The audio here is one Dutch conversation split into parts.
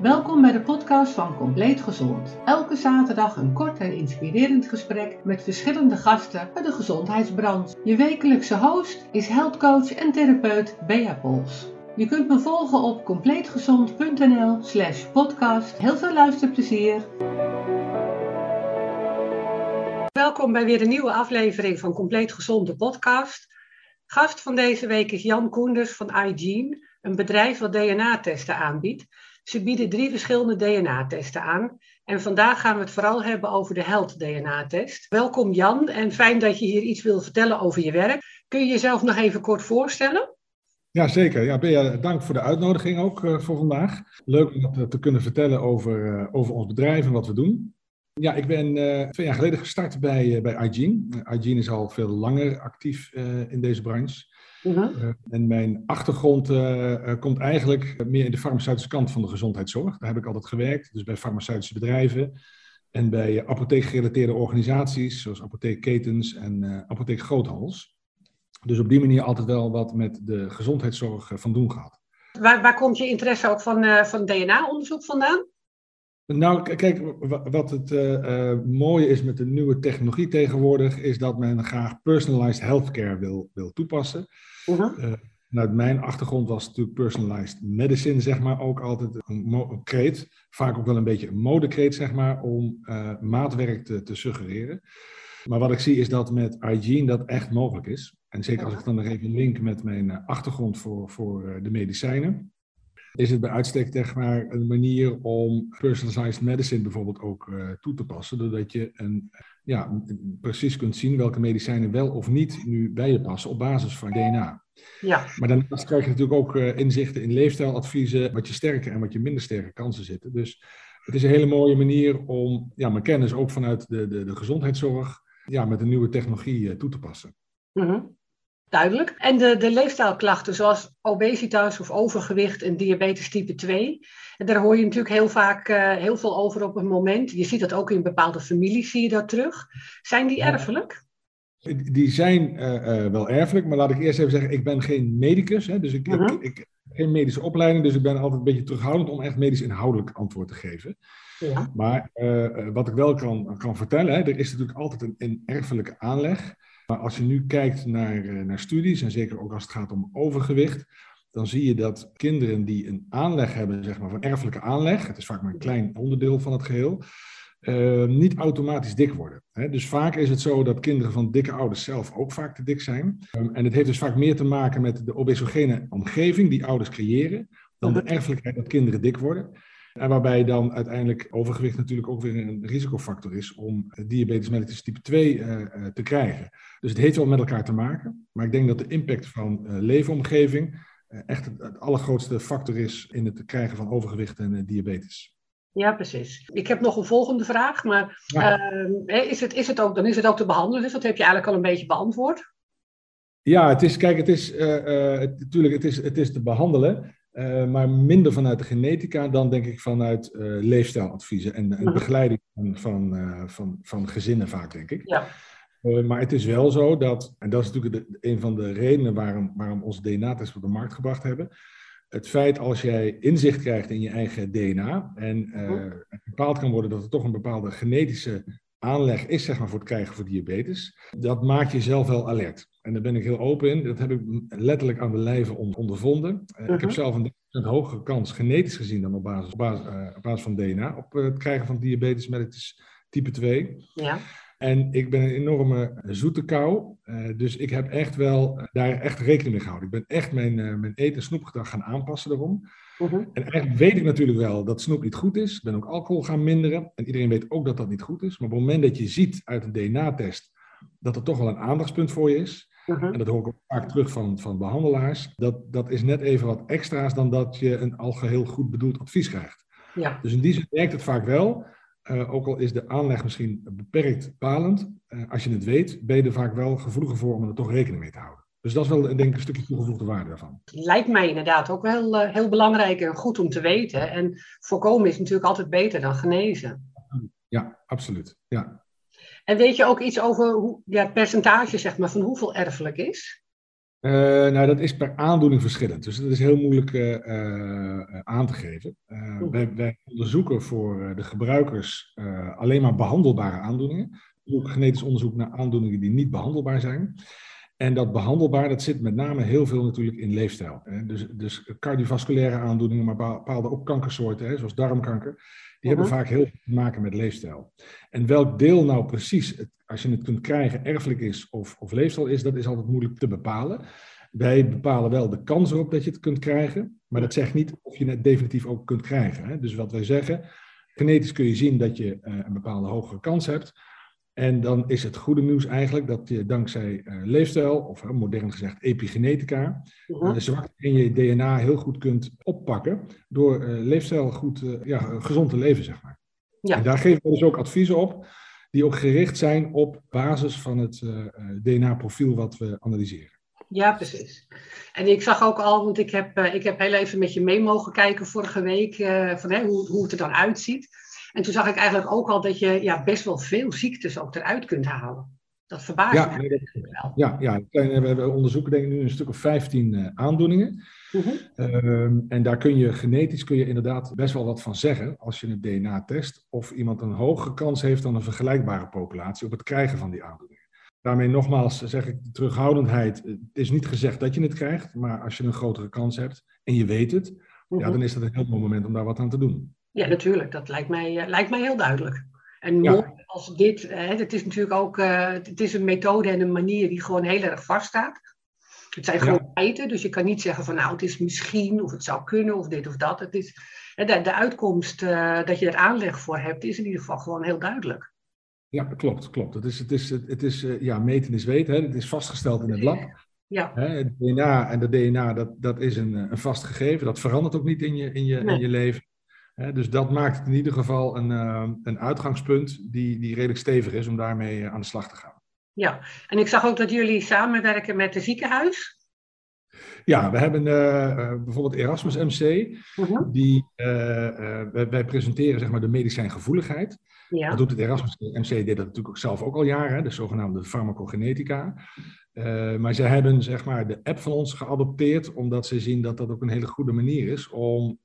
Welkom bij de podcast van Compleet Gezond. Elke zaterdag een kort en inspirerend gesprek met verschillende gasten uit de gezondheidsbranche. Je wekelijkse host is healthcoach en therapeut Bea Pols. Je kunt me volgen op compleetgezond.nl slash podcast. Heel veel luisterplezier. Welkom bij weer een nieuwe aflevering van Compleet Gezond, de podcast. Gast van deze week is Jan Koenders van iGene, een bedrijf dat DNA-testen aanbiedt. Ze bieden drie verschillende DNA-testen aan. En vandaag gaan we het vooral hebben over de Health DNA-test. Welkom Jan en fijn dat je hier iets wil vertellen over je werk. Kun je jezelf nog even kort voorstellen? Ja, zeker. Ja, Bea, dank voor de uitnodiging ook uh, voor vandaag. Leuk om te, te kunnen vertellen over, uh, over ons bedrijf en wat we doen. Ja, ik ben uh, twee jaar geleden gestart bij, bij iGene. iGene is al veel langer actief in deze branche. Uh -huh. uh, en mijn achtergrond uh, komt eigenlijk meer in de farmaceutische kant van de gezondheidszorg. Daar heb ik altijd gewerkt, dus bij farmaceutische bedrijven en bij apotheekgerelateerde organisaties, zoals apotheekketens en apotheekgroothandels. Dus op die manier altijd wel wat met de gezondheidszorg van doen gehad. Waar, waar komt je interesse ook van, van DNA-onderzoek vandaan? Nou, kijk, wat het uh, mooie is met de nieuwe technologie tegenwoordig, is dat men graag personalized healthcare wil, wil toepassen. Uh -huh. uh, vanuit mijn achtergrond was natuurlijk personalized medicine, zeg maar, ook altijd een, kreet. Vaak ook wel een beetje een modekreet, zeg maar, om maatwerk te, te, suggereren. Maar wat ik zie is dat met hygiene dat echt mogelijk is. En zeker als ik dan nog even link met mijn achtergrond voor, voor de medicijnen is het bij uitstek zeg maar, een manier om personalized medicine bijvoorbeeld ook uh, toe te passen. Doordat je een, ja, precies kunt zien welke medicijnen wel of niet nu bij je passen op basis van DNA. Ja. Maar daarnaast krijg je natuurlijk ook uh, inzichten in leefstijladviezen, wat je sterke en wat je minder sterke kansen zitten. Dus het is een hele mooie manier om ja, mijn kennis ook vanuit de, de, de gezondheidszorg ja, met een nieuwe technologie uh, toe te passen. Mm -hmm duidelijk. En de, de leefstijlklachten zoals obesitas of overgewicht en diabetes type 2. En daar hoor je natuurlijk heel vaak uh, heel veel over op een moment. Je ziet dat ook in bepaalde families, zie je dat terug. Zijn die erfelijk? Die zijn uh, uh, wel erfelijk, maar laat ik eerst even zeggen, ik ben geen medicus. Hè, dus ik, uh -huh. ik, ik, geen medische opleiding, dus ik ben altijd een beetje terughoudend om echt medisch inhoudelijk antwoord te geven. Ja. Maar wat ik wel kan, kan vertellen, hè, er is natuurlijk altijd een, een erfelijke aanleg. Maar als je nu kijkt naar, uh, naar studies, en zeker ook als het gaat om overgewicht, dan zie je dat kinderen die een aanleg hebben, zeg maar van erfelijke aanleg, het is vaak maar een klein onderdeel van het geheel, uh, niet automatisch dik worden. Hè? Dus vaak is het zo dat kinderen van dikke ouders zelf ook vaak te dik zijn. Um, en het heeft dus vaak meer te maken met de obesogene omgeving die ouders creëren, dan de erfelijkheid dat kinderen dik worden. En waarbij dan uiteindelijk overgewicht natuurlijk ook weer een risicofactor is om diabetes mellitus type 2 uh, uh, te krijgen. Dus het heeft wel met elkaar te maken. Maar ik denk dat de impact van uh, leefomgeving echt het, het, allergrootste factor is in het krijgen van overgewicht en diabetes. Ja, precies. Ik heb nog een volgende vraag, maar ja. is, het, is het ook, dan is het ook te behandelen, dus dat heb je eigenlijk al een beetje beantwoord. Ja, het is, kijk, het is natuurlijk, het is, het is te behandelen. Uh, maar minder vanuit de genetica dan denk ik vanuit uh, leefstijladviezen en, en begeleiding van, van, uh, van, van, gezinnen vaak, denk ik. Ja. maar het is wel zo dat, en dat is natuurlijk de, een van de redenen waarom, waarom onze DNA-tests op de markt gebracht hebben. Het feit als jij inzicht krijgt in je eigen DNA en bepaald kan worden dat er toch een bepaalde genetische aanleg is zeg maar, voor het krijgen van diabetes, dat maakt jezelf wel alert. En daar ben ik heel open in. Dat heb ik letterlijk aan de lijve ondervonden. Uh, -huh. Ik heb mhm. zelf een, een hogere kans, genetisch gezien, dan op basis, op basis, uh, op basis van DNA, op het krijgen van diabetes mellitus type 2. Ja. En ik ben een enorme zoete kou. dus ik heb echt wel daar echt rekening mee gehouden. Ik ben echt mijn, mijn eten- en snoepgedrag gaan aanpassen daarom. -huh. En eigenlijk weet ik natuurlijk wel dat snoep niet goed is. Ik ben ook alcohol gaan minderen. En iedereen weet ook dat dat niet goed is. Maar op het moment dat je ziet uit een DNA-test dat er toch wel een aandachtspunt voor je is. Uh -huh. En dat hoor ik ook vaak terug van, van behandelaars. Dat, dat is net even wat extra's dan dat je een algeheel goed bedoeld advies krijgt. Ja. Dus in die zin werkt het vaak wel. Uh, ook al is de aanleg misschien beperkt palend. Uh, als je het weet, ben je er vaak wel gevoeliger voor om er toch rekening mee te houden. Dus dat is wel denk ik een stukje toegevoegde waarde daarvan. Lijkt mij inderdaad ook wel uh, heel belangrijk en goed om te weten. En voorkomen is natuurlijk altijd beter dan genezen. Ja, absoluut. Ja. En weet je ook iets over hoe, ja, het percentage zeg maar, van hoeveel erfelijk is? Uh, nou, dat is per aandoening verschillend. Dus dat is heel moeilijk uh, uh, aan te geven. Wij, wij, onderzoeken voor de gebruikers alleen maar behandelbare aandoeningen. We doen genetisch onderzoek naar aandoeningen die niet behandelbaar zijn. En dat behandelbaar, dat zit met name heel veel natuurlijk in leefstijl. Dus, dus cardiovasculaire aandoeningen, maar bepaalde ook kankersoorten, zoals darmkanker, die hebben mhm. vaak heel veel te maken met leefstijl. En welk deel nou precies, als je het kunt krijgen, erfelijk is of, of leefstijl is, dat is altijd moeilijk te bepalen. Wij bepalen wel de kans erop dat je het kunt krijgen, maar dat zegt niet of je het definitief ook kunt krijgen. Dus wat wij zeggen, genetisch kun je zien dat je uh, een bepaalde hogere kans hebt. En dan is het goede nieuws eigenlijk dat je dankzij uh, leefstijl, of uh, modern gezegd epigenetica, uh, de zwakte in je DNA heel goed kunt oppakken door leefstijl goed, ja, gezond te leven, zeg maar. Ja. En daar geven we dus ook adviezen op, die ook gericht zijn op basis van het DNA-profiel wat we analyseren. Ja, precies. En ik zag ook al, want ik heb, ik heb heel even met je mee mogen kijken vorige week, van, hè, hoe, hoe het er dan uitziet. En toen zag ik eigenlijk ook al dat je ja, best wel veel ziektes ook eruit kunt halen. Dat verbaast ja, me wel. Ja, ja, we onderzoeken denk ik nu een stuk of 15 uh, eh, aandoeningen. Uh mhm. -huh. Ehm, en daar kun je genetisch kun je inderdaad best wel wat van zeggen als je een DNA test. Of iemand een hogere kans heeft dan een vergelijkbare populatie op het krijgen van die aandoeningen. Daarmee nogmaals zeg ik de terughoudendheid. Het is niet gezegd dat je het krijgt, maar als je een grotere kans hebt en je weet het, ja, mhm. dan is dat een heel mooi moment om daar wat aan te doen. Ja, natuurlijk. Dat lijkt mij, uh, lijkt mij heel duidelijk. En mooi als dit, hè, het is natuurlijk ook uh, het is een methode en een manier die gewoon heel erg vaststaat. Het zijn gewoon feiten, dus je kan niet zeggen van nou het is misschien of het zou kunnen of dit of dat. Het is, de, de uitkomst uh, dat je er aanleg voor hebt is in ieder geval gewoon heel duidelijk. Ja, klopt, klopt. Het is, het is, het is ja, meten is weten. Hè. Het is vastgesteld in het lab. Ja. Hè, het DNA en de DNA, dat, dat is een, een vast gegeven. Dat verandert ook niet in je, in je, in je leven dus dat maakt het in ieder geval een, uh, een uitgangspunt die, die redelijk stevig is om daarmee eh, aan de slag te gaan. Ja, en ik zag ook dat jullie samenwerken met het ziekenhuis. Ja, we hebben uh, bijvoorbeeld Erasmus MC. Mhm. die, wij, wij, presenteren zeg maar, de medicijngevoeligheid. Ja. Dat doet het Erasmus MC, deed dat natuurlijk ook zelf ook al jaren, de zogenaamde farmacogenetica. maar zij hebben zeg maar, de app van ons geadopteerd, omdat ze zien dat dat ook een hele goede manier is om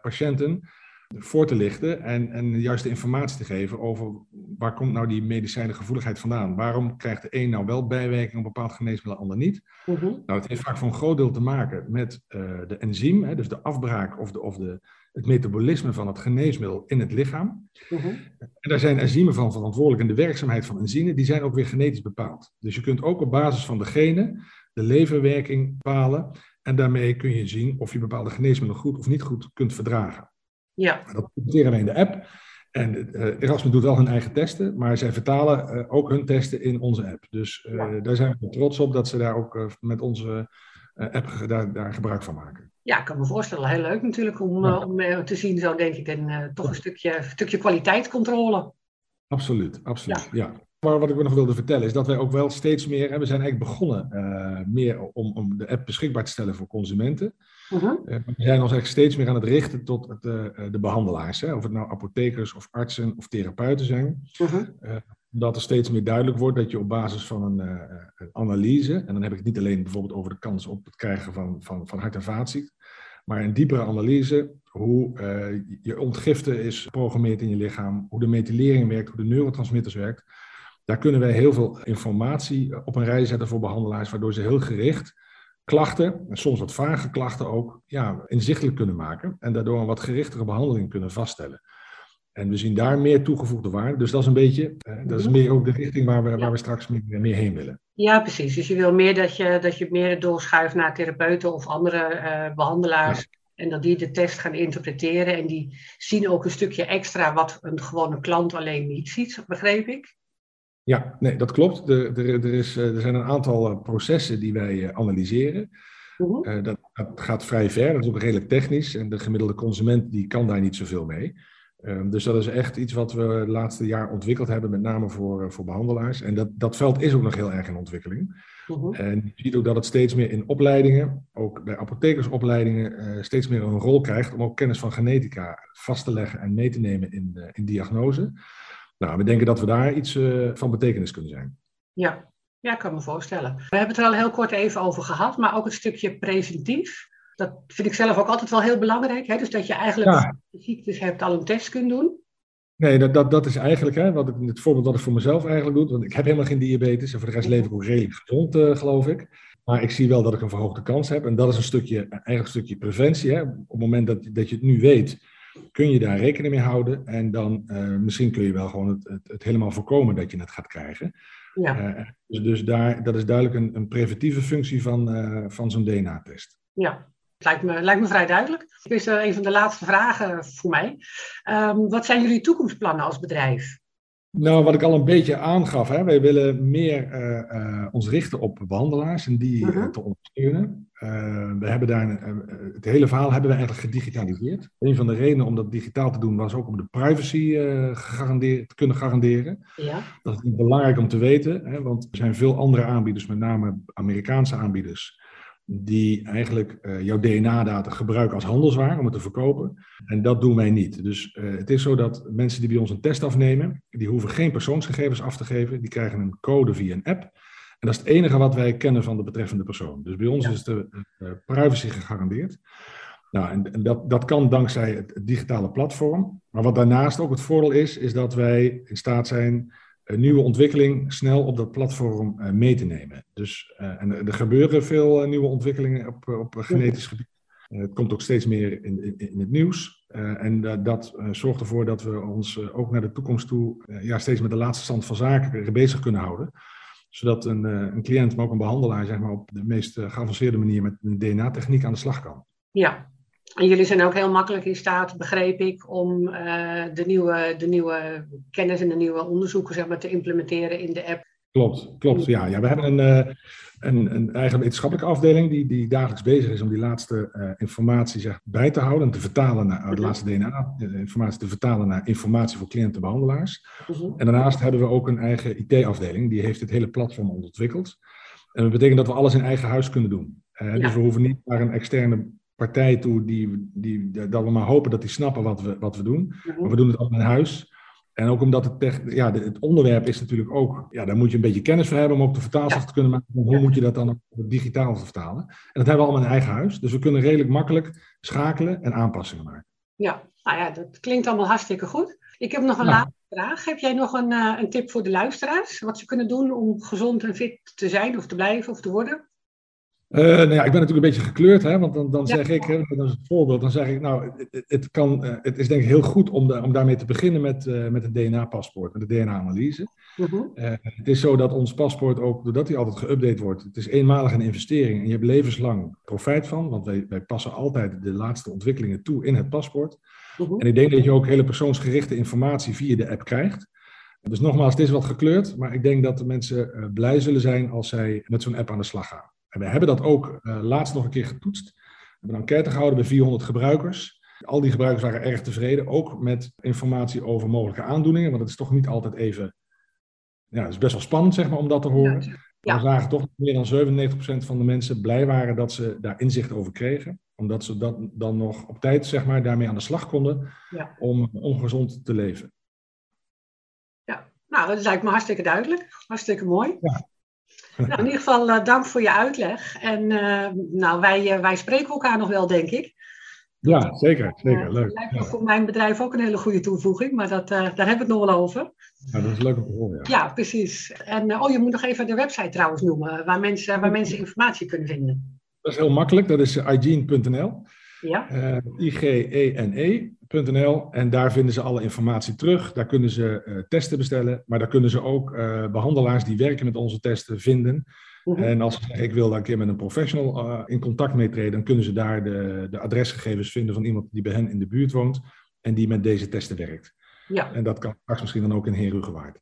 patiënten voor te lichten en, en de juiste informatie te geven over waar komt nou die medicijngevoeligheid vandaan. Waarom krijgt de een nou wel bijwerking op bepaald geneesmiddel, de ander niet? Mhm. Nou, het heeft vaak voor een groot deel te maken met uh, de enzym, hè, dus de afbraak of, de, of de, het metabolisme van het geneesmiddel in het lichaam. Mhm. En daar zijn enzymen van verantwoordelijk en de werkzaamheid van enzymen, die zijn ook weer genetisch bepaald. Dus je kunt ook op basis van de genen de leverwerking bepalen en daarmee kun je zien of je bepaalde geneesmiddelen goed of niet goed kunt verdragen. Ja. Dat publiceren wij in de app. En uh, Erasmus doet wel hun eigen testen, maar zij vertalen uh, ook hun testen in onze app. Dus uh, daar zijn we trots op dat ze daar ook met onze app daar, daar, gebruik van maken. Ja, ik kan me voorstellen. Heel leuk natuurlijk om, ja. om te zien, zo denk ik. En toch een stukje, stukje kwaliteitscontrole. Absoluut, absoluut. Ja. Maar wat ik nog wilde vertellen is dat wij ook wel steeds meer, en we zijn eigenlijk begonnen meer om, om de app beschikbaar te stellen voor consumenten. Uh -huh. we zijn ons echt steeds meer aan het richten tot het, uh, de behandelaars. Hè? Of het nou apothekers of artsen of therapeuten zijn. Uh -huh. uh, dat er steeds meer duidelijk wordt dat je op basis van een, een, analyse, en dan heb ik het niet alleen bijvoorbeeld over de kans op het krijgen van, van, van hart- en vaatziekten, maar een diepere analyse, hoe je ontgifte is geprogrammeerd in je lichaam, hoe de methylering werkt, hoe de neurotransmitters werkt. Daar kunnen wij heel veel informatie op een rij zetten voor behandelaars, waardoor ze heel gericht klachten, en soms wat vage klachten ook, ja, inzichtelijk kunnen maken en daardoor een wat gerichtere behandeling kunnen vaststellen. En we zien daar meer toegevoegde waarde. Dus dat is een beetje, eh, dat is meer ook de richting waar we, waar we straks meer, meer heen willen. Ja, precies. Dus je wil meer dat je, dat je meer doorschuift naar therapeuten of andere uh, behandelaars. En dat die de test gaan interpreteren. En die zien ook een stukje extra wat een gewone klant alleen niet ziet, begreep ik. Ja, nee, dat klopt. Er, er, er, is, eh, er zijn een aantal eh, processen die wij eh, analyseren. Uh dat, dat, gaat vrij ver, dat is ook redelijk technisch. En de gemiddelde consument die kan daar niet zoveel mee. Uh, dus dat is echt iets wat we het laatste jaar ontwikkeld hebben, met name voor, voor behandelaars. En dat, dat veld is ook nog heel erg in ontwikkeling. Uh En je ziet ook dat het steeds meer in opleidingen, ook bij apothekersopleidingen, steeds meer een rol krijgt om ook kennis van genetica vast te leggen en mee te nemen in, in diagnose. Nou, we denken dat we daar iets uh, van betekenis kunnen zijn. Ja. Ja, ik kan me voorstellen. We hebben het er al heel kort even over gehad, maar ook het stukje preventief. Dat vind ik zelf ook altijd wel heel belangrijk. Hè? Dus dat je eigenlijk ja. ziektes hebt al een test kunt doen. Nee, dat, dat, dat is eigenlijk hè, wat ik, het voorbeeld dat ik voor mezelf eigenlijk doe. Want ik heb helemaal geen diabetes en voor de rest leef ik ook redelijk gezond, uh, geloof ik. Maar ik zie wel dat ik een verhoogde kans heb. En dat is een stukje, eigenlijk een stukje preventie. Hè. Op het moment dat, dat je het nu weet, kun je daar rekening mee houden. En dan uh, misschien kun je wel gewoon het, het, het, helemaal voorkomen dat je het gaat krijgen. Ja. Uh, dus, dus daar, dat is duidelijk een, een preventieve functie van, uh, van zo'n DNA-test. Ja, Lijkt me, lijkt me vrij duidelijk. Dit is een van de laatste vragen voor mij. Um, wat zijn jullie toekomstplannen als bedrijf? Nou, wat ik al een beetje aangaf, hè, wij willen meer uh, uh, ons richten op behandelaars en die uh -huh. te ondersteunen. we hebben daar, het hele verhaal hebben we eigenlijk gedigitaliseerd. Een van de redenen om dat digitaal te doen was ook om de privacy te kunnen garanderen. Ja. Dat is belangrijk om te weten, hè, want er zijn veel andere aanbieders, met name Amerikaanse aanbieders, die eigenlijk uh, jouw DNA-data gebruiken als handelswaar om het te verkopen. En dat doen wij niet. Dus uh, het is zo dat mensen die bij ons een test afnemen, die hoeven geen persoonsgegevens af te geven. Die krijgen een code via een app. En dat is het enige wat wij kennen van de betreffende persoon. Dus bij ons ja. is de uh, privacy gegarandeerd. Nou, en, en dat, dat kan dankzij het, het digitale platform. Maar wat daarnaast ook het voordeel is, is dat wij in staat zijn een nieuwe ontwikkeling snel op dat platform uh, mee te nemen. Dus, uh, en er gebeuren veel uh, nieuwe ontwikkelingen op, op genetisch gebied. het komt ook steeds meer in, in, in het nieuws. en dat zorgt ervoor dat we ons ook naar de toekomst toe ja, steeds met de laatste stand van zaken bezig kunnen houden. Zodat een, een cliënt, maar ook een behandelaar, zeg maar, op de meest geavanceerde manier met een DNA-techniek aan de slag kan. Ja, en jullie zijn ook heel makkelijk in staat, begreep ik, om uh, de, nieuwe, de nieuwe kennis en de nieuwe onderzoeken zeg maar, te implementeren in de app. Klopt, klopt. Ja, ja we hebben een, uh, een, een eigen wetenschappelijke afdeling die, die dagelijks bezig is om die laatste uh, informatie zeg, bij te houden en te vertalen naar de laatste DNA-informatie te vertalen naar informatie voor cliëntenbehandelaars. Uh -huh. En daarnaast hebben we ook een eigen IT-afdeling, die heeft het hele platform ontwikkeld. En dat betekent dat we alles in eigen huis kunnen doen. Ja. Dus we hoeven niet naar een externe partij toe die, die, dat we maar hopen dat die snappen wat we, wat we doen. Mhm. Maar we doen het allemaal in huis. En ook omdat het, ja, het onderwerp is natuurlijk ook, ja, daar moet je een beetje kennis voor hebben om ook de vertaalslag ja. te kunnen maken. Hoe moet je dat dan ook digitaal te vertalen? En dat hebben we allemaal in eigen huis. Dus we kunnen redelijk makkelijk schakelen en aanpassingen maken. Ja, nou ja, dat klinkt allemaal hartstikke goed. Ik heb nog een laatste vraag. Heb jij nog een, uh, een tip voor de luisteraars? Wat ze kunnen doen om gezond en fit te zijn of te blijven of te worden? Uh, nou ja, ik ben natuurlijk een beetje gekleurd, hè, want dan, dan ja. zeg ik, hè, dat is een voorbeeld, dan zeg ik, nou, het, het, kan, uh, het is denk ik heel goed om, de, om daarmee te beginnen met, uh, met een DNA-paspoort, met de DNA-analyse. -huh. Mhm. het is zo dat ons paspoort ook, doordat hij altijd geüpdate wordt, het is eenmalig een investering en je hebt levenslang profijt van, want wij, wij passen altijd de laatste ontwikkelingen toe in het paspoort. -huh. En ik denk dat je ook hele persoonsgerichte informatie via de app krijgt. Dus nogmaals, het is wat gekleurd, maar ik denk dat de mensen blij zullen zijn als zij met zo'n app aan de slag gaan. En we hebben dat ook uh, laatst nog een keer getoetst. We hebben een enquête gehouden bij 400 gebruikers. Al die gebruikers waren erg tevreden, ook met informatie over mogelijke aandoeningen, want het is toch niet altijd even. Ja, het is best wel spannend zeg maar, om dat te horen. Ja, ja. We zagen toch dat meer dan 97% van de mensen blij waren dat ze daar inzicht over kregen. Omdat ze dat dan nog op tijd zeg maar, daarmee aan de slag konden ja. om ongezond te leven. Ja, nou, dat lijkt me hartstikke duidelijk. Hartstikke mooi. Ja. Nou, in ieder geval uh, dank voor je uitleg. En uh, nou, wij, uh, wij spreken elkaar nog wel, denk ik. Ja, zeker. zeker. Leuk. lijkt me ja. voor mijn bedrijf ook een hele goede toevoeging, maar dat, daar hebben we het nog wel over. Ja, dat is leuk om te horen. Ja, ja precies. En oh, je moet nog even de website trouwens noemen, waar mensen, waar mensen informatie kunnen vinden. Dat is heel makkelijk, dat is igene.nl. Ja. I-G-E-N-E.nl. En daar vinden ze alle informatie terug. Daar kunnen ze uh, testen bestellen. Maar daar kunnen ze ook uh, behandelaars die werken met onze testen vinden. -huh. En als ze zeggen, ik wil daar een keer met een professional in contact mee treden, dan kunnen ze daar de, de adresgegevens vinden van iemand die bij hen in de buurt woont en die met deze testen werkt. Ja. En dat kan straks misschien dan ook in Herugewaard.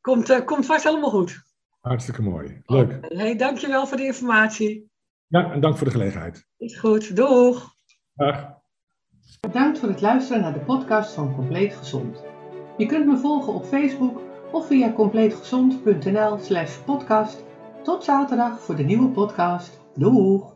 Komt, komt vast helemaal goed. Hartstikke mooi. Leuk. Hey, dankjewel voor de informatie. Ja, en dank voor de gelegenheid. Is goed. Doeg. Bedankt voor het luisteren naar de podcast van Compleet Gezond. Je kunt me volgen op Facebook of via compleetgezond.nl slash podcast. Tot zaterdag voor de nieuwe podcast. Doeg!